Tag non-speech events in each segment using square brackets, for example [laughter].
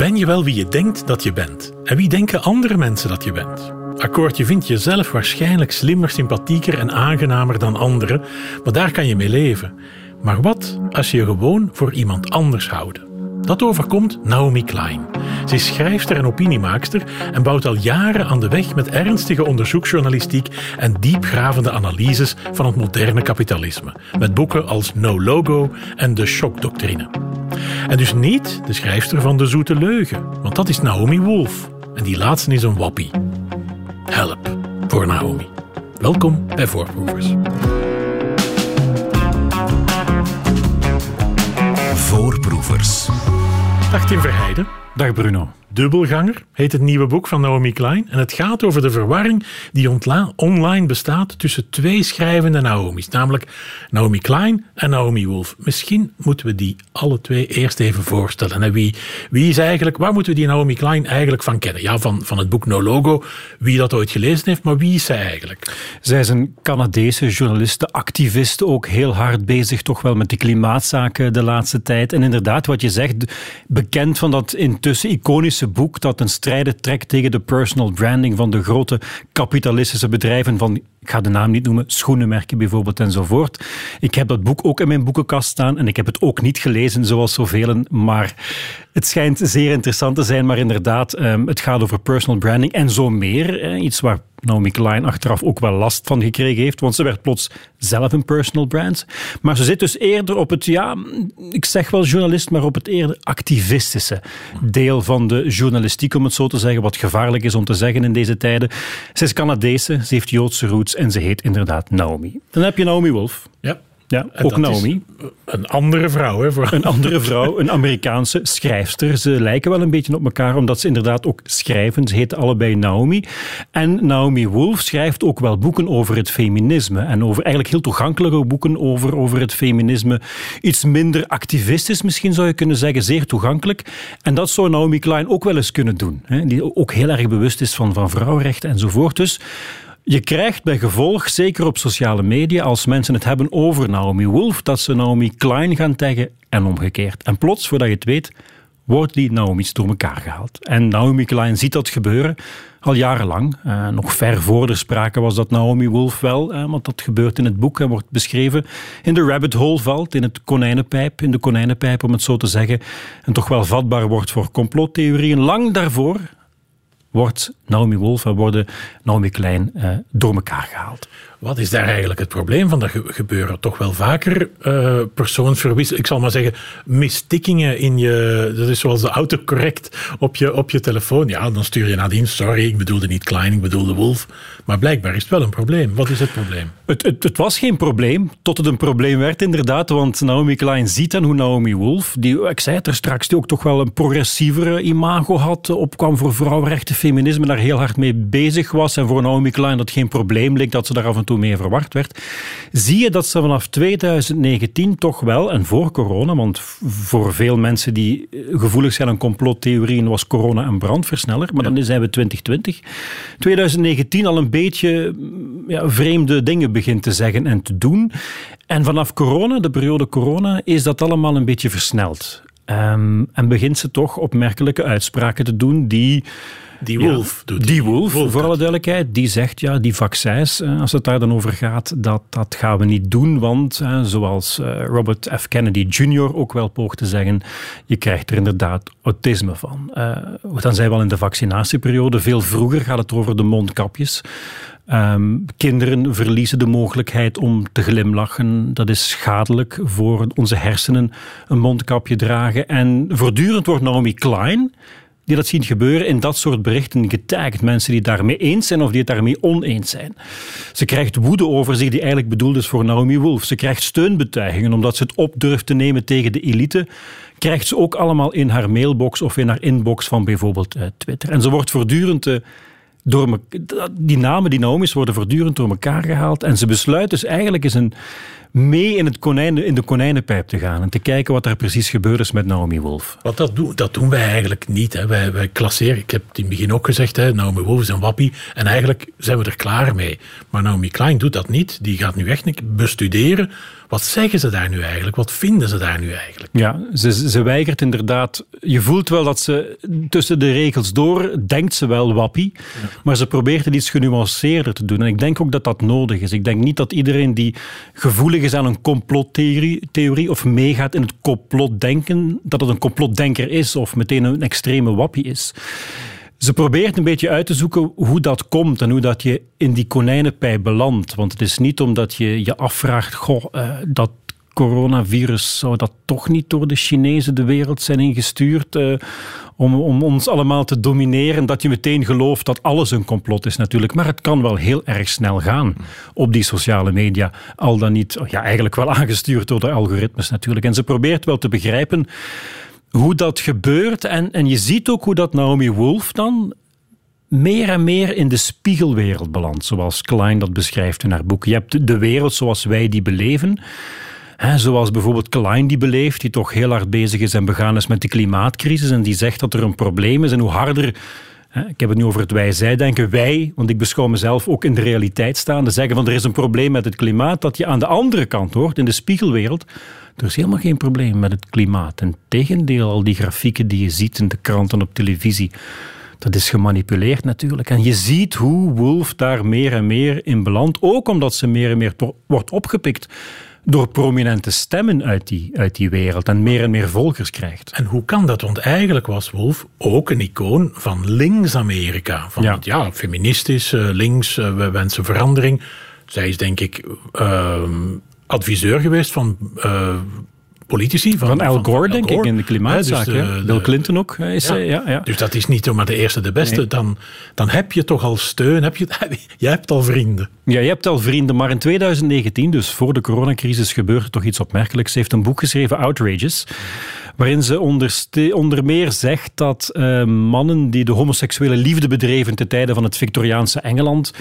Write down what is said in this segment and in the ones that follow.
Ben je wel wie je denkt dat je bent? En wie denken andere mensen dat je bent? Akkoord, je vindt jezelf waarschijnlijk slimmer, sympathieker en aangenamer dan anderen, maar daar kan je mee leven. Maar wat als je je gewoon voor iemand anders houdt? Dat overkomt Naomi Klein. Ze is schrijfster en opiniemaakster en bouwt al jaren aan de weg met ernstige onderzoeksjournalistiek en diepgravende analyses van het moderne kapitalisme. Met boeken als No Logo en De Shockdoctrine. En dus niet de schrijfster van De Zoete Leugen, want dat is Naomi Wolf. En die laatste is een wappie. Help voor Naomi. Welkom bij Voorproevers. Voorproevers. Dag Tim Verheijden. Dag Bruno. Dubbelganger heet het nieuwe boek van Naomi Klein. En het gaat over de verwarring die online bestaat tussen twee schrijvende Naomi's. Namelijk Naomi Klein en Naomi Wolf. Misschien moeten we die alle twee eerst even voorstellen. En wie, wie is eigenlijk, waar moeten we die Naomi Klein eigenlijk van kennen? Ja, van, van het boek No Logo, wie dat ooit gelezen heeft, maar wie is zij eigenlijk? Zij is een Canadese journaliste, activiste, ook heel hard bezig toch wel met de klimaatzaken de laatste tijd. En inderdaad, wat je zegt, bekend van dat intussen iconische boek dat een strijde trekt tegen de personal branding van de grote kapitalistische bedrijven van, ik ga de naam niet noemen, schoenenmerken bijvoorbeeld enzovoort. Ik heb dat boek ook in mijn boekenkast staan en ik heb het ook niet gelezen zoals zoveel, maar het schijnt zeer interessant te zijn. Maar inderdaad, ehm, het gaat over personal branding en zo meer. Iets waar Naomi Klein achteraf ook wel last van gekregen heeft, want ze werd plots zelf een personal brand. Maar ze zit dus eerder op het, ja, ik zeg wel journalist, maar op het eerder activistische deel van de journalistiek, om het zo te zeggen, wat gevaarlijk is om te zeggen in deze tijden. Ze is Canadese, ze heeft Joodse roots en ze heet inderdaad Naomi. Dan heb je Naomi Wolf. Ja. Ja, ook Naomi. Een andere vrouw, hè? Voor... Een andere vrouw, een Amerikaanse schrijfster. Ze lijken wel een beetje op elkaar, omdat ze inderdaad ook schrijven. Ze heten allebei Naomi. En Naomi Wolf schrijft ook wel boeken over het feminisme. En over eigenlijk heel toegankelijke boeken over, over het feminisme. Iets minder activistisch misschien zou je kunnen zeggen, zeer toegankelijk. En dat zou Naomi Klein ook wel eens kunnen doen. Hè? Die ook heel erg bewust is van, van vrouwenrechten enzovoort. Dus je krijgt bij gevolg, zeker op sociale media, als mensen het hebben over Naomi Wolf, dat ze Naomi Klein gaan taggen en omgekeerd. En plots, voordat je het weet, wordt die Naomi's door elkaar gehaald. En Naomi Klein ziet dat gebeuren al jarenlang. Uh, nog ver voor de sprake was dat Naomi Wolf wel, uh, want dat gebeurt in het boek en wordt beschreven, in de rabbit hole valt, in het konijnenpijp, in de konijnenpijp om het zo te zeggen, en toch wel vatbaar wordt voor complottheorieën. Lang daarvoor wordt Naomi Wolf en worden Naomi Klein uh, door elkaar gehaald. Wat is daar eigenlijk het probleem van? Er gebeuren toch wel vaker uh, persoonsverwisselingen, ik zal maar zeggen, mistikkingen in je. Dat is zoals de autocorrect op je, op je telefoon. Ja, dan stuur je nadien, sorry, ik bedoelde niet Klein, ik bedoelde Wolf. Maar blijkbaar is het wel een probleem. Wat is het probleem? Het, het, het was geen probleem, tot het een probleem werd inderdaad. Want Naomi Klein ziet dan hoe Naomi Wolf, die, ik zei het er straks, die ook toch wel een progressievere imago had, opkwam voor vrouwenrechten, feminisme, daar heel hard mee bezig was. En voor Naomi Klein dat geen probleem leek dat ze daar af en toe mee verward werd. Zie je dat ze vanaf 2019 toch wel, en voor corona, want voor veel mensen die gevoelig zijn aan complottheorieën was corona een brandversneller, maar dan zijn we 2020. 2019 al een beetje ja, vreemde dingen begint te zeggen en te doen. En vanaf corona, de periode corona, is dat allemaal een beetje versneld. Um, en begint ze toch opmerkelijke uitspraken te doen die die Wolf doet Die Wolf, voor alle duidelijkheid, die zegt ja, die vaccins, eh, als het daar dan over gaat, dat, dat gaan we niet doen, want eh, zoals eh, Robert F. Kennedy Jr. ook wel poogt te zeggen, je krijgt er inderdaad autisme van. dan zijn we al in de vaccinatieperiode, veel vroeger gaat het over de mondkapjes. Ehm, kinderen verliezen de mogelijkheid om te glimlachen. Dat is schadelijk voor onze hersenen, een mondkapje dragen. En voortdurend wordt Naomi Klein die dat zien gebeuren in dat soort berichten getagd. Mensen die daarmee eens zijn of die het daarmee oneens zijn. Ze krijgt woede over zich die eigenlijk bedoeld is voor Naomi Wolf. Ze krijgt steunbetuigingen omdat ze het op durft te nemen tegen de elite. Krijgt ze ook allemaal in haar mailbox of in haar inbox van bijvoorbeeld uh, Twitter. En ze wordt voortdurend... Uh, door die namen, die Naomi's, worden voortdurend door elkaar gehaald. En ze besluit dus eigenlijk eens een mee in, het konijn, in de konijnenpijp te gaan en te kijken wat er precies gebeurd is met Naomi Wolf. Want dat, doen, dat doen wij eigenlijk niet. Hè. Wij, wij klasseren, ik heb het in het begin ook gezegd, hè, Naomi Wolf is een wappie en eigenlijk zijn we er klaar mee. Maar Naomi Klein doet dat niet. Die gaat nu echt bestuderen wat zeggen ze daar nu eigenlijk? Wat vinden ze daar nu eigenlijk? Ja, ze, ze weigert inderdaad. Je voelt wel dat ze tussen de regels door denkt ze wel wappie, maar ze probeert het iets genuanceerder te doen. En ik denk ook dat dat nodig is. Ik denk niet dat iedereen die gevoelig aan een complottheorie theorie, of meegaat in het complotdenken, dat het een complotdenker is of meteen een extreme wappie is. Ze probeert een beetje uit te zoeken hoe dat komt en hoe dat je in die konijnenpij belandt. Want het is niet omdat je je afvraagt, goh, uh, dat coronavirus zou dat toch niet door de Chinezen de wereld zijn ingestuurd uh, om, om ons allemaal te domineren, dat je meteen gelooft dat alles een complot is natuurlijk. Maar het kan wel heel erg snel gaan op die sociale media. Al dan niet, ja, eigenlijk wel [laughs] aangestuurd door de algoritmes natuurlijk. En ze probeert wel te begrijpen hoe dat gebeurt. En, en je ziet ook hoe dat Naomi Wolf dan meer en meer in de spiegelwereld belandt, zoals Klein dat beschrijft in haar boek. Je hebt de wereld zoals wij die beleven. Zoals bijvoorbeeld Klein die beleeft, die toch heel hard bezig is en begaan is met de klimaatcrisis en die zegt dat er een probleem is en hoe harder ik heb het nu over het wij-zij denken. Wij, want ik beschouw mezelf ook in de realiteit staande, zeggen van er is een probleem met het klimaat, dat je aan de andere kant hoort, in de spiegelwereld, er is helemaal geen probleem met het klimaat. En tegendeel, al die grafieken die je ziet in de kranten op televisie, dat is gemanipuleerd natuurlijk. En je ziet hoe Wolf daar meer en meer in belandt, ook omdat ze meer en meer wordt opgepikt door prominente stemmen uit die, uit die wereld en meer en meer volgers krijgt. En hoe kan dat? Want eigenlijk was Wolf ook een icoon van links-Amerika. Van ja, ja feministisch, eh, links, eh, we wensen verandering. Zij is denk ik ehm, adviseur geweest van uh, politici. Van, van Al Gore, denk ik, in de klimaatzaak. Dus Bill Clinton ook. Is, ja. ja. Ja, Dus dat is niet zomaar de eerste, de beste. Dan, dan heb je toch al steun. Heb je, [laughs] je hebt al vrienden. Ja, je hebt al vrienden. Maar in 2019, dus voor de coronacrisis, gebeurde toch iets opmerkelijks. Ze heeft een boek geschreven, Outrageous waarin ze onder, meer zegt dat uh, mannen die de homoseksuele liefde bedreven ten tijde van het Victoriaanse Engeland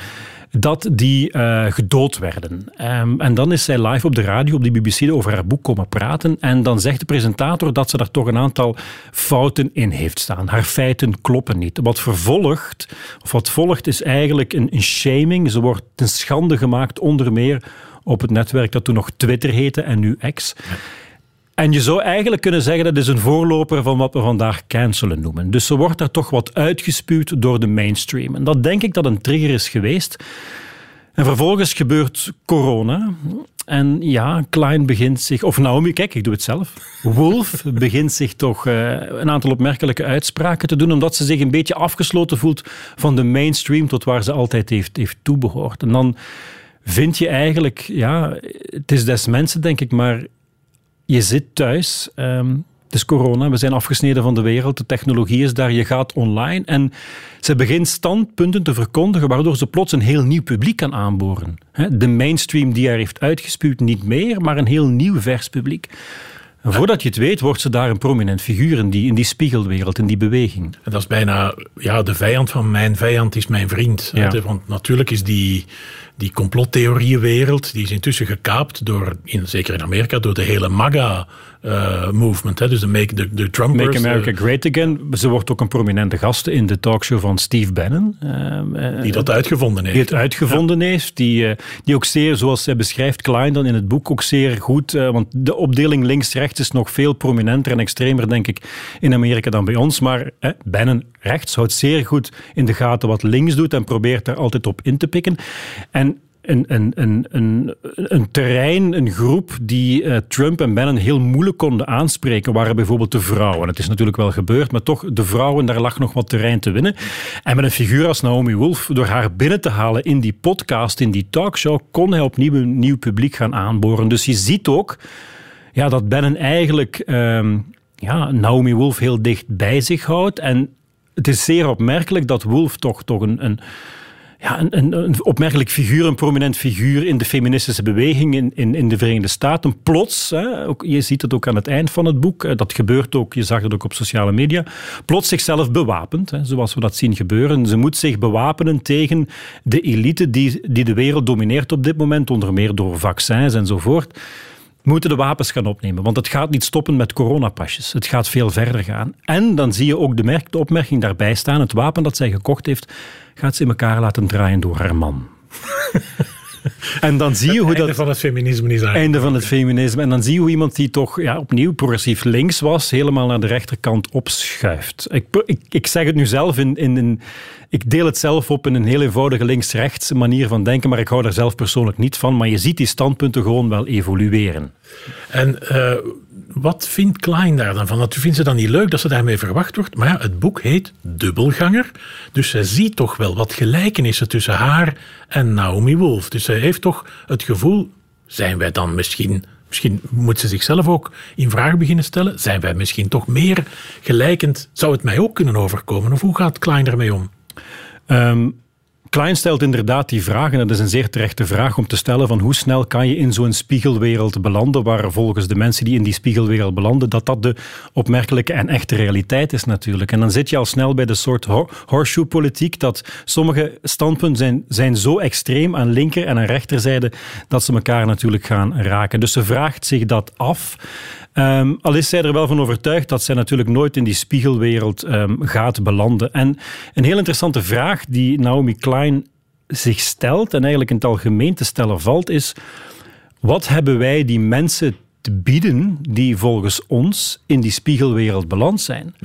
dat die uh, gedood werden. Um, en dan is zij live op de radio, op de BBC, over haar boek komen praten. En dan zegt de presentator dat ze daar toch een aantal fouten in heeft staan. Haar feiten kloppen niet. Wat vervolgt, of wat volgt, is eigenlijk een, een shaming. Ze wordt ten schande gemaakt, onder meer op het netwerk dat toen nog Twitter heette en nu X. En je zou eigenlijk kunnen zeggen dat is een voorloper van wat we vandaag cancelen noemen. Dus ze wordt daar toch wat uitgespuwd door de mainstream. En dat denk ik dat een trigger is geweest. En vervolgens gebeurt corona. En ja, Klein begint zich, of Naomi, kijk, ik doe het zelf. Wolf [laughs] begint zich toch uh, een aantal opmerkelijke uitspraken te doen, omdat ze zich een beetje afgesloten voelt van de mainstream tot waar ze altijd heeft, heeft toebehoord. En dan vind je eigenlijk, ja, het is des mensen, denk ik, maar je zit thuis. Um, het is corona, we zijn afgesneden van de wereld, de technologie is daar, je gaat online. En ze begint standpunten te verkondigen waardoor ze plots een heel nieuw publiek kan aanboren. De mainstream die haar heeft uitgespuwd niet meer, maar een heel nieuw vers publiek. En voordat je het weet, wordt ze daar een prominent figuur in die, in die spiegelwereld, in die beweging. dat is bijna ja, de vijand van mijn vijand is mijn vriend. Want natuurlijk is die, die complottheorieënwereld, die is intussen gekaapt door, in, zeker in Amerika, door de hele MAGA uh, movement. Hè? Dus de Make the, the Trumpers. Make America Great Again. Ze wordt ook een prominente gast in de talkshow van Steve Bannon. Uh, die dat uitgevonden heeft. Die het uitgevonden heeft. Die, die ook zeer, zoals hij beschrijft, Klein dan in het boek, ook zeer goed. want de opdeling links-rechts is nog veel prominenter en extremer, denk ik, in Amerika dan bij ons. Maar Bannon rechts houdt zeer goed in de gaten wat links doet en probeert daar altijd op in te pikken. En een, een, een, een, een terrein, een groep die uh, Trump en Bannon heel moeilijk konden aanspreken, waren bijvoorbeeld de vrouwen. Het is natuurlijk wel gebeurd, maar toch, de vrouwen, daar lag nog wat terrein te winnen. En met een figuur als Naomi Wolf, door haar binnen te halen in die podcast, in die talkshow, kon hij opnieuw een nieuw publiek gaan aanboren. Dus je ziet ook ja, dat Bannon eigenlijk uh, ja, Naomi Wolf heel dicht bij zich houdt. En het is zeer opmerkelijk dat Wolf toch, toch een, een ja, een, opmerkelijk figuur, een prominent figuur in de feministische beweging in, in, in de Verenigde Staten. Plots, hè, ook, je ziet het ook aan het eind van het boek, dat gebeurt ook, je zag het ook op sociale media, plots zichzelf bewapend, hè, zoals we dat zien gebeuren. Ze moet zich bewapenen tegen de elite die, die de wereld domineert op dit moment, onder meer door vaccins enzovoort moeten de wapens gaan opnemen. Want het gaat niet stoppen met coronapasjes. Het gaat veel verder gaan. En dan zie je ook de, merk, de opmerking daarbij staan. Het wapen dat zij gekocht heeft, gaat ze in elkaar laten draaien door haar man. [laughs] En dan zie je hoe dat. Einde van het feminisme is Einde van het feminisme. En dan zie je hoe iemand die toch ja, opnieuw progressief links was, helemaal naar de rechterkant opschuift. Ik, ik, ik zeg het nu zelf in, in, in, Ik deel het zelf op in een heel eenvoudige links-rechts manier van denken, maar ik hou daar zelf persoonlijk niet van. Maar je ziet die standpunten gewoon wel evolueren. En. Uh, wat vindt Klein daar dan van? Vindt ze dan niet leuk dat ze daarmee verwacht wordt. Maar ja, het boek heet Dubbelganger. Dus zij ziet toch wel wat gelijkenissen tussen haar en Naomi Wolf. Dus zij heeft toch het gevoel, zijn wij dan misschien... Misschien moet ze zichzelf ook in vraag beginnen stellen. Zijn wij misschien toch meer gelijkend? Zou het mij ook kunnen overkomen? Of hoe gaat Klein ermee om? Um, Klein stelt inderdaad die vraag, en dat is een zeer terechte vraag om te stellen, van hoe snel kan je in zo'n spiegelwereld belanden, waar volgens de mensen die in die spiegelwereld belanden, dat dat de opmerkelijke en echte realiteit is natuurlijk. En dan zit je al snel bij de soort horseshoe-politiek, dat sommige standpunten zijn, zijn zo extreem aan linker- en aan rechterzijde, dat ze elkaar natuurlijk gaan raken. Dus ze vraagt zich dat af. Um, al is zij er wel van overtuigd dat zij natuurlijk nooit in die spiegelwereld um, gaat belanden. En een heel interessante vraag die Naomi Klein zich stelt, en eigenlijk in het algemeen te stellen valt, is: wat hebben wij die mensen te bieden die volgens ons in die spiegelwereld beland zijn?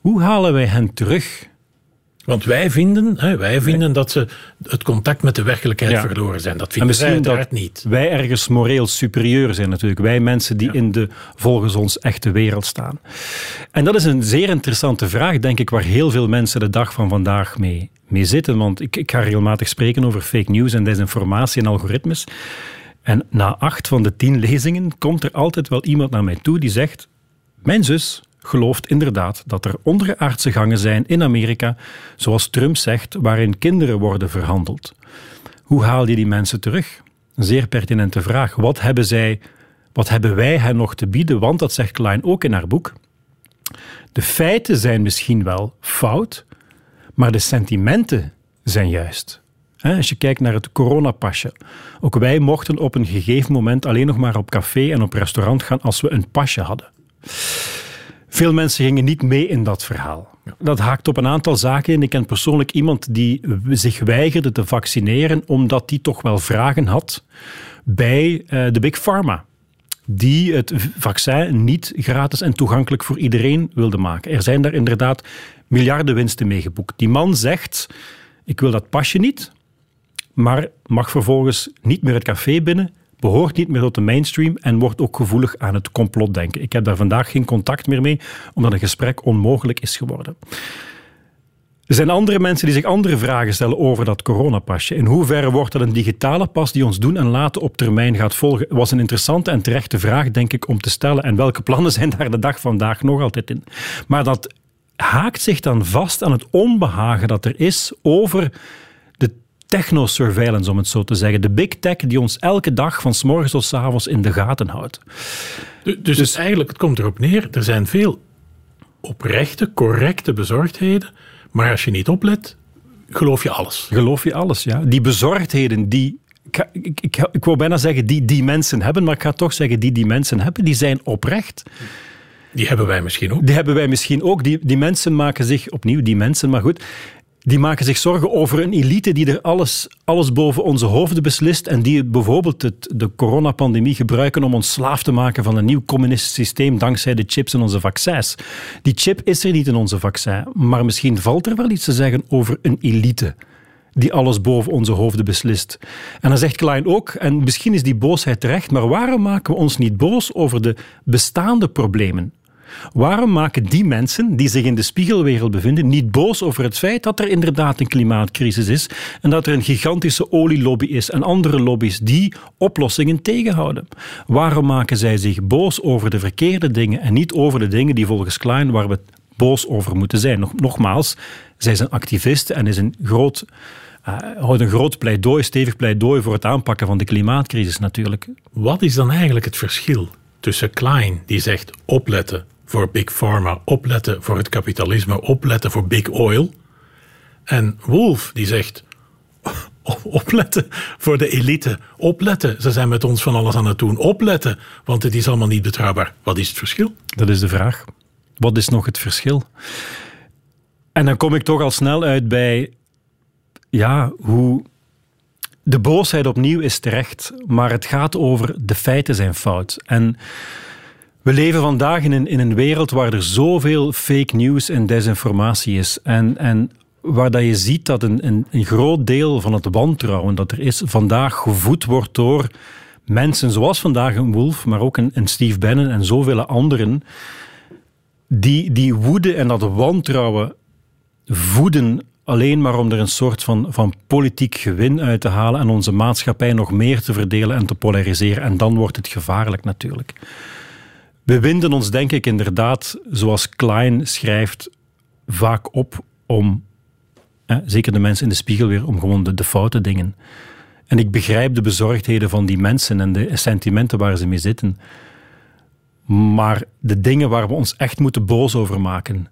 Hoe halen wij hen terug? Want wij vinden, hè, wij vinden dat ze het contact met de werkelijkheid verloren zijn. Dat vinden wij uiteraard niet. Wij ergens moreel superieur zijn natuurlijk. Wij mensen die in de volgens ons echte wereld staan. En dat is een zeer interessante vraag, denk ik, waar heel veel mensen de dag van vandaag mee, mee zitten. Want ik, ik ga regelmatig spreken over fake news en desinformatie en algoritmes. En na acht van de tien lezingen komt er altijd wel iemand naar mij toe die zegt... Mijn zus gelooft inderdaad dat er onderaardse gangen zijn in Amerika, zoals Trump zegt, waarin kinderen worden verhandeld. Hoe haal je die mensen terug? Een zeer pertinente vraag. Wat hebben zij, wat hebben wij hen nog te bieden? Want dat zegt Klein ook in haar boek. De feiten zijn misschien wel fout, maar de sentimenten zijn juist. Als je kijkt naar het coronapasje. Ook wij mochten op een gegeven moment alleen nog maar op café en op restaurant gaan als we een pasje hadden. Veel mensen gingen niet mee in dat verhaal. Dat haakt op een aantal zaken in. Ik ken persoonlijk iemand die zich weigerde te vaccineren omdat die toch wel vragen had bij uh, de Big Pharma die het vaccin niet gratis en toegankelijk voor iedereen wilde maken. Er zijn daar inderdaad miljarden winsten mee geboekt. Die man zegt, ik wil dat pasje niet, maar mag vervolgens niet meer het café binnen, behoort niet meer tot de mainstream en wordt ook gevoelig aan het complotdenken. Ik heb daar vandaag geen contact meer mee, omdat een gesprek onmogelijk is geworden. Er zijn andere mensen die zich andere vragen stellen over dat coronapasje. In hoeverre wordt dat een digitale pas die ons doen en laten op termijn gaat volgen? was een interessante en terechte vraag, denk ik, om te stellen. En welke plannen zijn daar de dag vandaag nog altijd in? Maar dat haakt zich dan vast aan het onbehagen dat er is over techno-surveillance, om het zo te zeggen. De big tech die ons elke dag van s morgens tot s avonds in de gaten houdt. Dus, dus eigenlijk, het komt erop neer, er zijn veel oprechte, correcte bezorgdheden, maar als je niet oplet, geloof je alles. Geloof je alles, ja. Die bezorgdheden die ik, ik, ik, ik wou bijna zeggen die die mensen hebben, maar ik ga toch zeggen die die mensen hebben, die zijn oprecht. Die hebben wij misschien ook. Die hebben wij misschien ook. Die, die mensen maken zich, opnieuw die mensen, maar goed, die maken zich zorgen over een elite die er alles, alles boven onze hoofden beslist en die bijvoorbeeld het, de coronapandemie gebruiken om ons slaaf te maken van een nieuw communistisch systeem dankzij de chips in onze vaccins. Die chip is er niet in onze vaccin, maar misschien valt er wel iets te zeggen over een elite die alles boven onze hoofden beslist. En dan zegt Klein ook, en misschien is die boosheid terecht, maar waarom maken we ons niet boos over de bestaande problemen? Waarom maken die mensen die zich in de spiegelwereld bevinden niet boos over het feit dat er inderdaad een klimaatcrisis is en dat er een gigantische olielobby is en andere lobby's die oplossingen tegenhouden? Waarom maken zij zich boos over de verkeerde dingen en niet over de dingen die volgens Klein waar we boos over moeten zijn? Nogmaals, zij zijn activisten en is een groot uh, houdt een groot pleidooi, stevig pleidooi voor het aanpakken van de klimaatcrisis natuurlijk. Wat is dan eigenlijk het verschil tussen Klein, die zegt opletten voor Big Pharma, opletten voor het kapitalisme, opletten voor Big Oil, en Wolf, die zegt [laughs] opletten voor de elite. Opletten. Ze zijn met ons van alles aan het doen. Opletten, want het is allemaal niet betrouwbaar. Wat is het verschil? Dat is de vraag. Wat is nog het verschil? En dan kom ik toch al snel uit bij ja, hoe de boosheid opnieuw is terecht, maar het gaat over de feiten zijn fout. En we leven vandaag in een, in een wereld waar er zoveel fake news en desinformatie is. En, en waar dat je ziet dat een, een, een groot deel van het wantrouwen dat er is, vandaag gevoed wordt door mensen zoals vandaag een Wolf, maar ook een, een Steve Bannon en zoveel anderen, die, die woede en dat wantrouwen voeden alleen maar om er een soort van, van politiek gewin uit te halen en onze maatschappij nog meer te verdelen en te polariseren. En dan wordt het gevaarlijk natuurlijk. We winden ons, denk ik, inderdaad, zoals Klein schrijft, vaak op om zeker de mensen in de spiegel weer, om gewoon de, de foute dingen. En ik begrijp de bezorgdheden van die mensen en de sentimenten waar ze mee zitten. Maar de dingen waar we ons echt moeten boos over maken,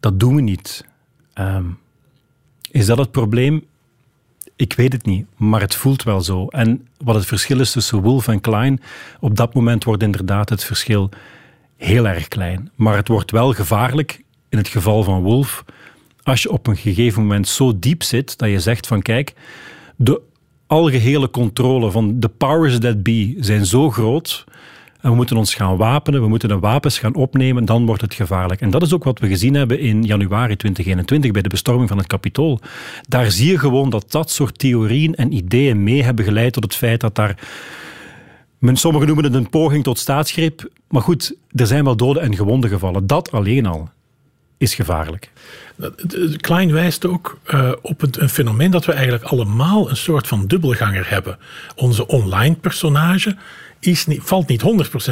dat doen we niet. Ehm, is dat het probleem? Ik weet het niet, maar het voelt wel zo. En wat het verschil is tussen Wolf en Klein, op dat moment wordt inderdaad het verschil heel erg klein. Maar het wordt wel gevaarlijk in het geval van Wolf als je op een gegeven moment zo diep zit dat je zegt van kijk, de algehele controle van de powers that be zijn zo groot en we moeten ons gaan wapenen, we moeten de wapens gaan opnemen, dan wordt het gevaarlijk. En dat is ook wat we gezien hebben in januari 2021 bij de bestorming van het Capitool. Daar zie je gewoon dat dat soort theorieën en ideeën mee hebben geleid tot het feit dat daar Sommigen noemen het een poging tot staatsgreep. Maar goed, er zijn wel doden en gewonden gevallen. Dat alleen al is gevaarlijk. Klein wijst ook uh, op een, fenomeen dat we eigenlijk allemaal een soort van dubbelganger hebben. Onze online personage is niet, valt niet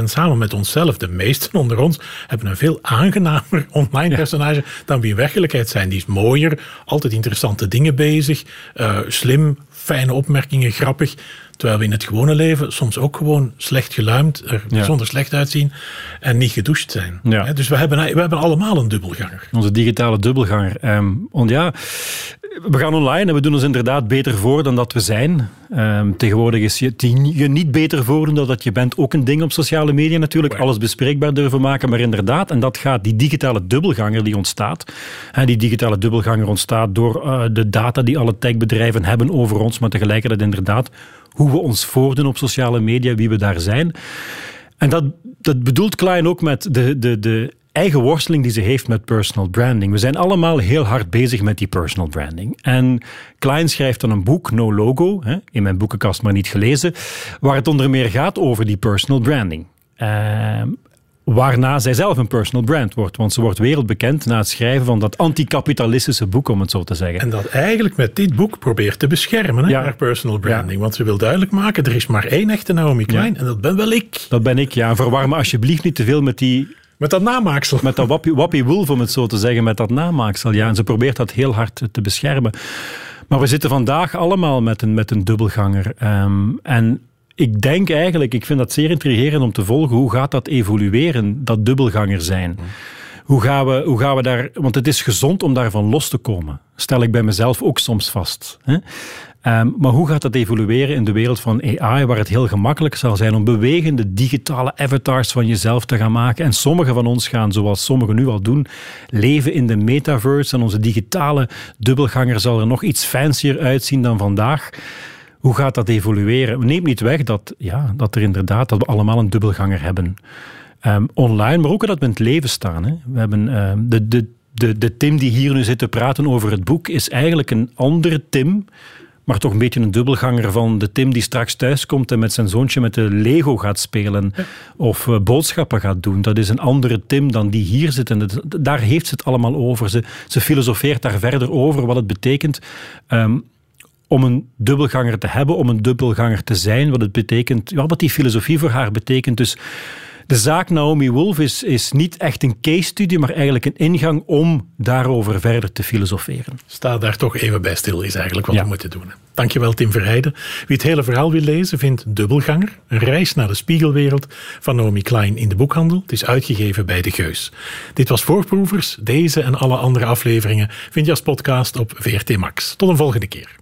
100% samen met onszelf. De meesten onder ons hebben een veel aangenamer [laughs] online personage dan wie in werkelijkheid zijn. Die is mooier, altijd interessante dingen bezig, uh, slim, fijne opmerkingen, grappig. Terwijl we in het gewone leven soms ook gewoon slecht geluimd, er bijzonder slecht uitzien en niet gedoucht zijn. Ja. Dus we hebben, we hebben allemaal een dubbelganger. Onze digitale dubbelganger. Um, ja, we gaan online en we doen ons inderdaad beter voor dan dat we zijn. Um, tegenwoordig is je, je niet beter voordoen dan dat je bent ook een ding op sociale media natuurlijk. Alles bespreekbaar durven maken, maar inderdaad, en dat gaat, die digitale dubbelganger die ontstaat. Hè, die digitale dubbelganger ontstaat door uh, de data die alle techbedrijven hebben over ons, maar tegelijkertijd inderdaad hoe we ons voordoen op sociale media, wie we daar zijn. En dat, dat bedoelt Klein ook met de, de, de eigen worsteling die ze heeft met personal branding. We zijn allemaal heel hard bezig met die personal branding. En Klein schrijft dan een boek, No Logo, hè, in mijn boekenkast maar niet gelezen, waar het onder meer gaat over die personal branding. Uh, waarna zij zelf een personal brand wordt. Want ze wordt wereldbekend na het schrijven van dat anticapitalistische boek, om het zo te zeggen. En dat eigenlijk met dit boek probeert te beschermen, hè, haar personal branding. Want ze wil duidelijk maken, er is maar één echte Naomi Klein en dat ben wel ik. Dat ben ik, ja. En verwar me alsjeblieft niet te veel met die met dat namaaksel. Met dat wappie, wolf, om het zo te zeggen, met dat namaaksel. Ja, en ze probeert dat heel hard te beschermen. Maar we zitten vandaag allemaal met een, met een dubbelganger. Um, en ik denk eigenlijk, ik vind dat zeer intrigerend om te volgen, hoe gaat dat evolueren, dat dubbelganger zijn? Hoe gaan, we, hoe gaan we daar, want het is gezond om daarvan los te komen. Stel ik bij mezelf ook soms vast. Hè? Ehm, maar hoe gaat dat evolueren in de wereld van AI, waar het heel gemakkelijk zal zijn om bewegende digitale avatars van jezelf te gaan maken? En sommige van ons gaan, zoals sommigen nu al doen, leven in de metaverse en onze digitale dubbelganger zal er nog iets fancier uitzien dan vandaag. Hoe gaat dat evolueren? Neem niet weg dat, ja, dat er inderdaad dat we allemaal een dubbelganger hebben. Um, online, maar ook dat we in het leven staan. Hè. We hebben um, de, de, de, de Tim die hier nu zit te praten over het boek, is eigenlijk een andere Tim maar toch een beetje een dubbelganger van de Tim die straks thuiskomt en met zijn zoontje met de Lego gaat spelen of uh, boodschappen gaat doen. Dat is een andere Tim dan die hier zit. En daar heeft ze het allemaal over. Ze, ze filosofeert daar verder over wat het betekent. Um, om een dubbelganger te hebben, om een dubbelganger te zijn, wat het betekent, ja, wat die filosofie voor haar betekent. Dus De zaak Naomi Wolf is, is niet echt een case study, maar eigenlijk een ingang om daarover verder te filosoferen. Sta daar toch even bij stil, is eigenlijk wat we moeten doen. Dankjewel Tim Verheijden. Wie het hele verhaal wil lezen, vindt Dubbelganger, een reis naar de spiegelwereld van Naomi Klein in de boekhandel. Het is uitgegeven bij De Geus. Dit was Voorproevers. Deze en alle andere afleveringen vind je als podcast op VRT Max. Tot een volgende keer.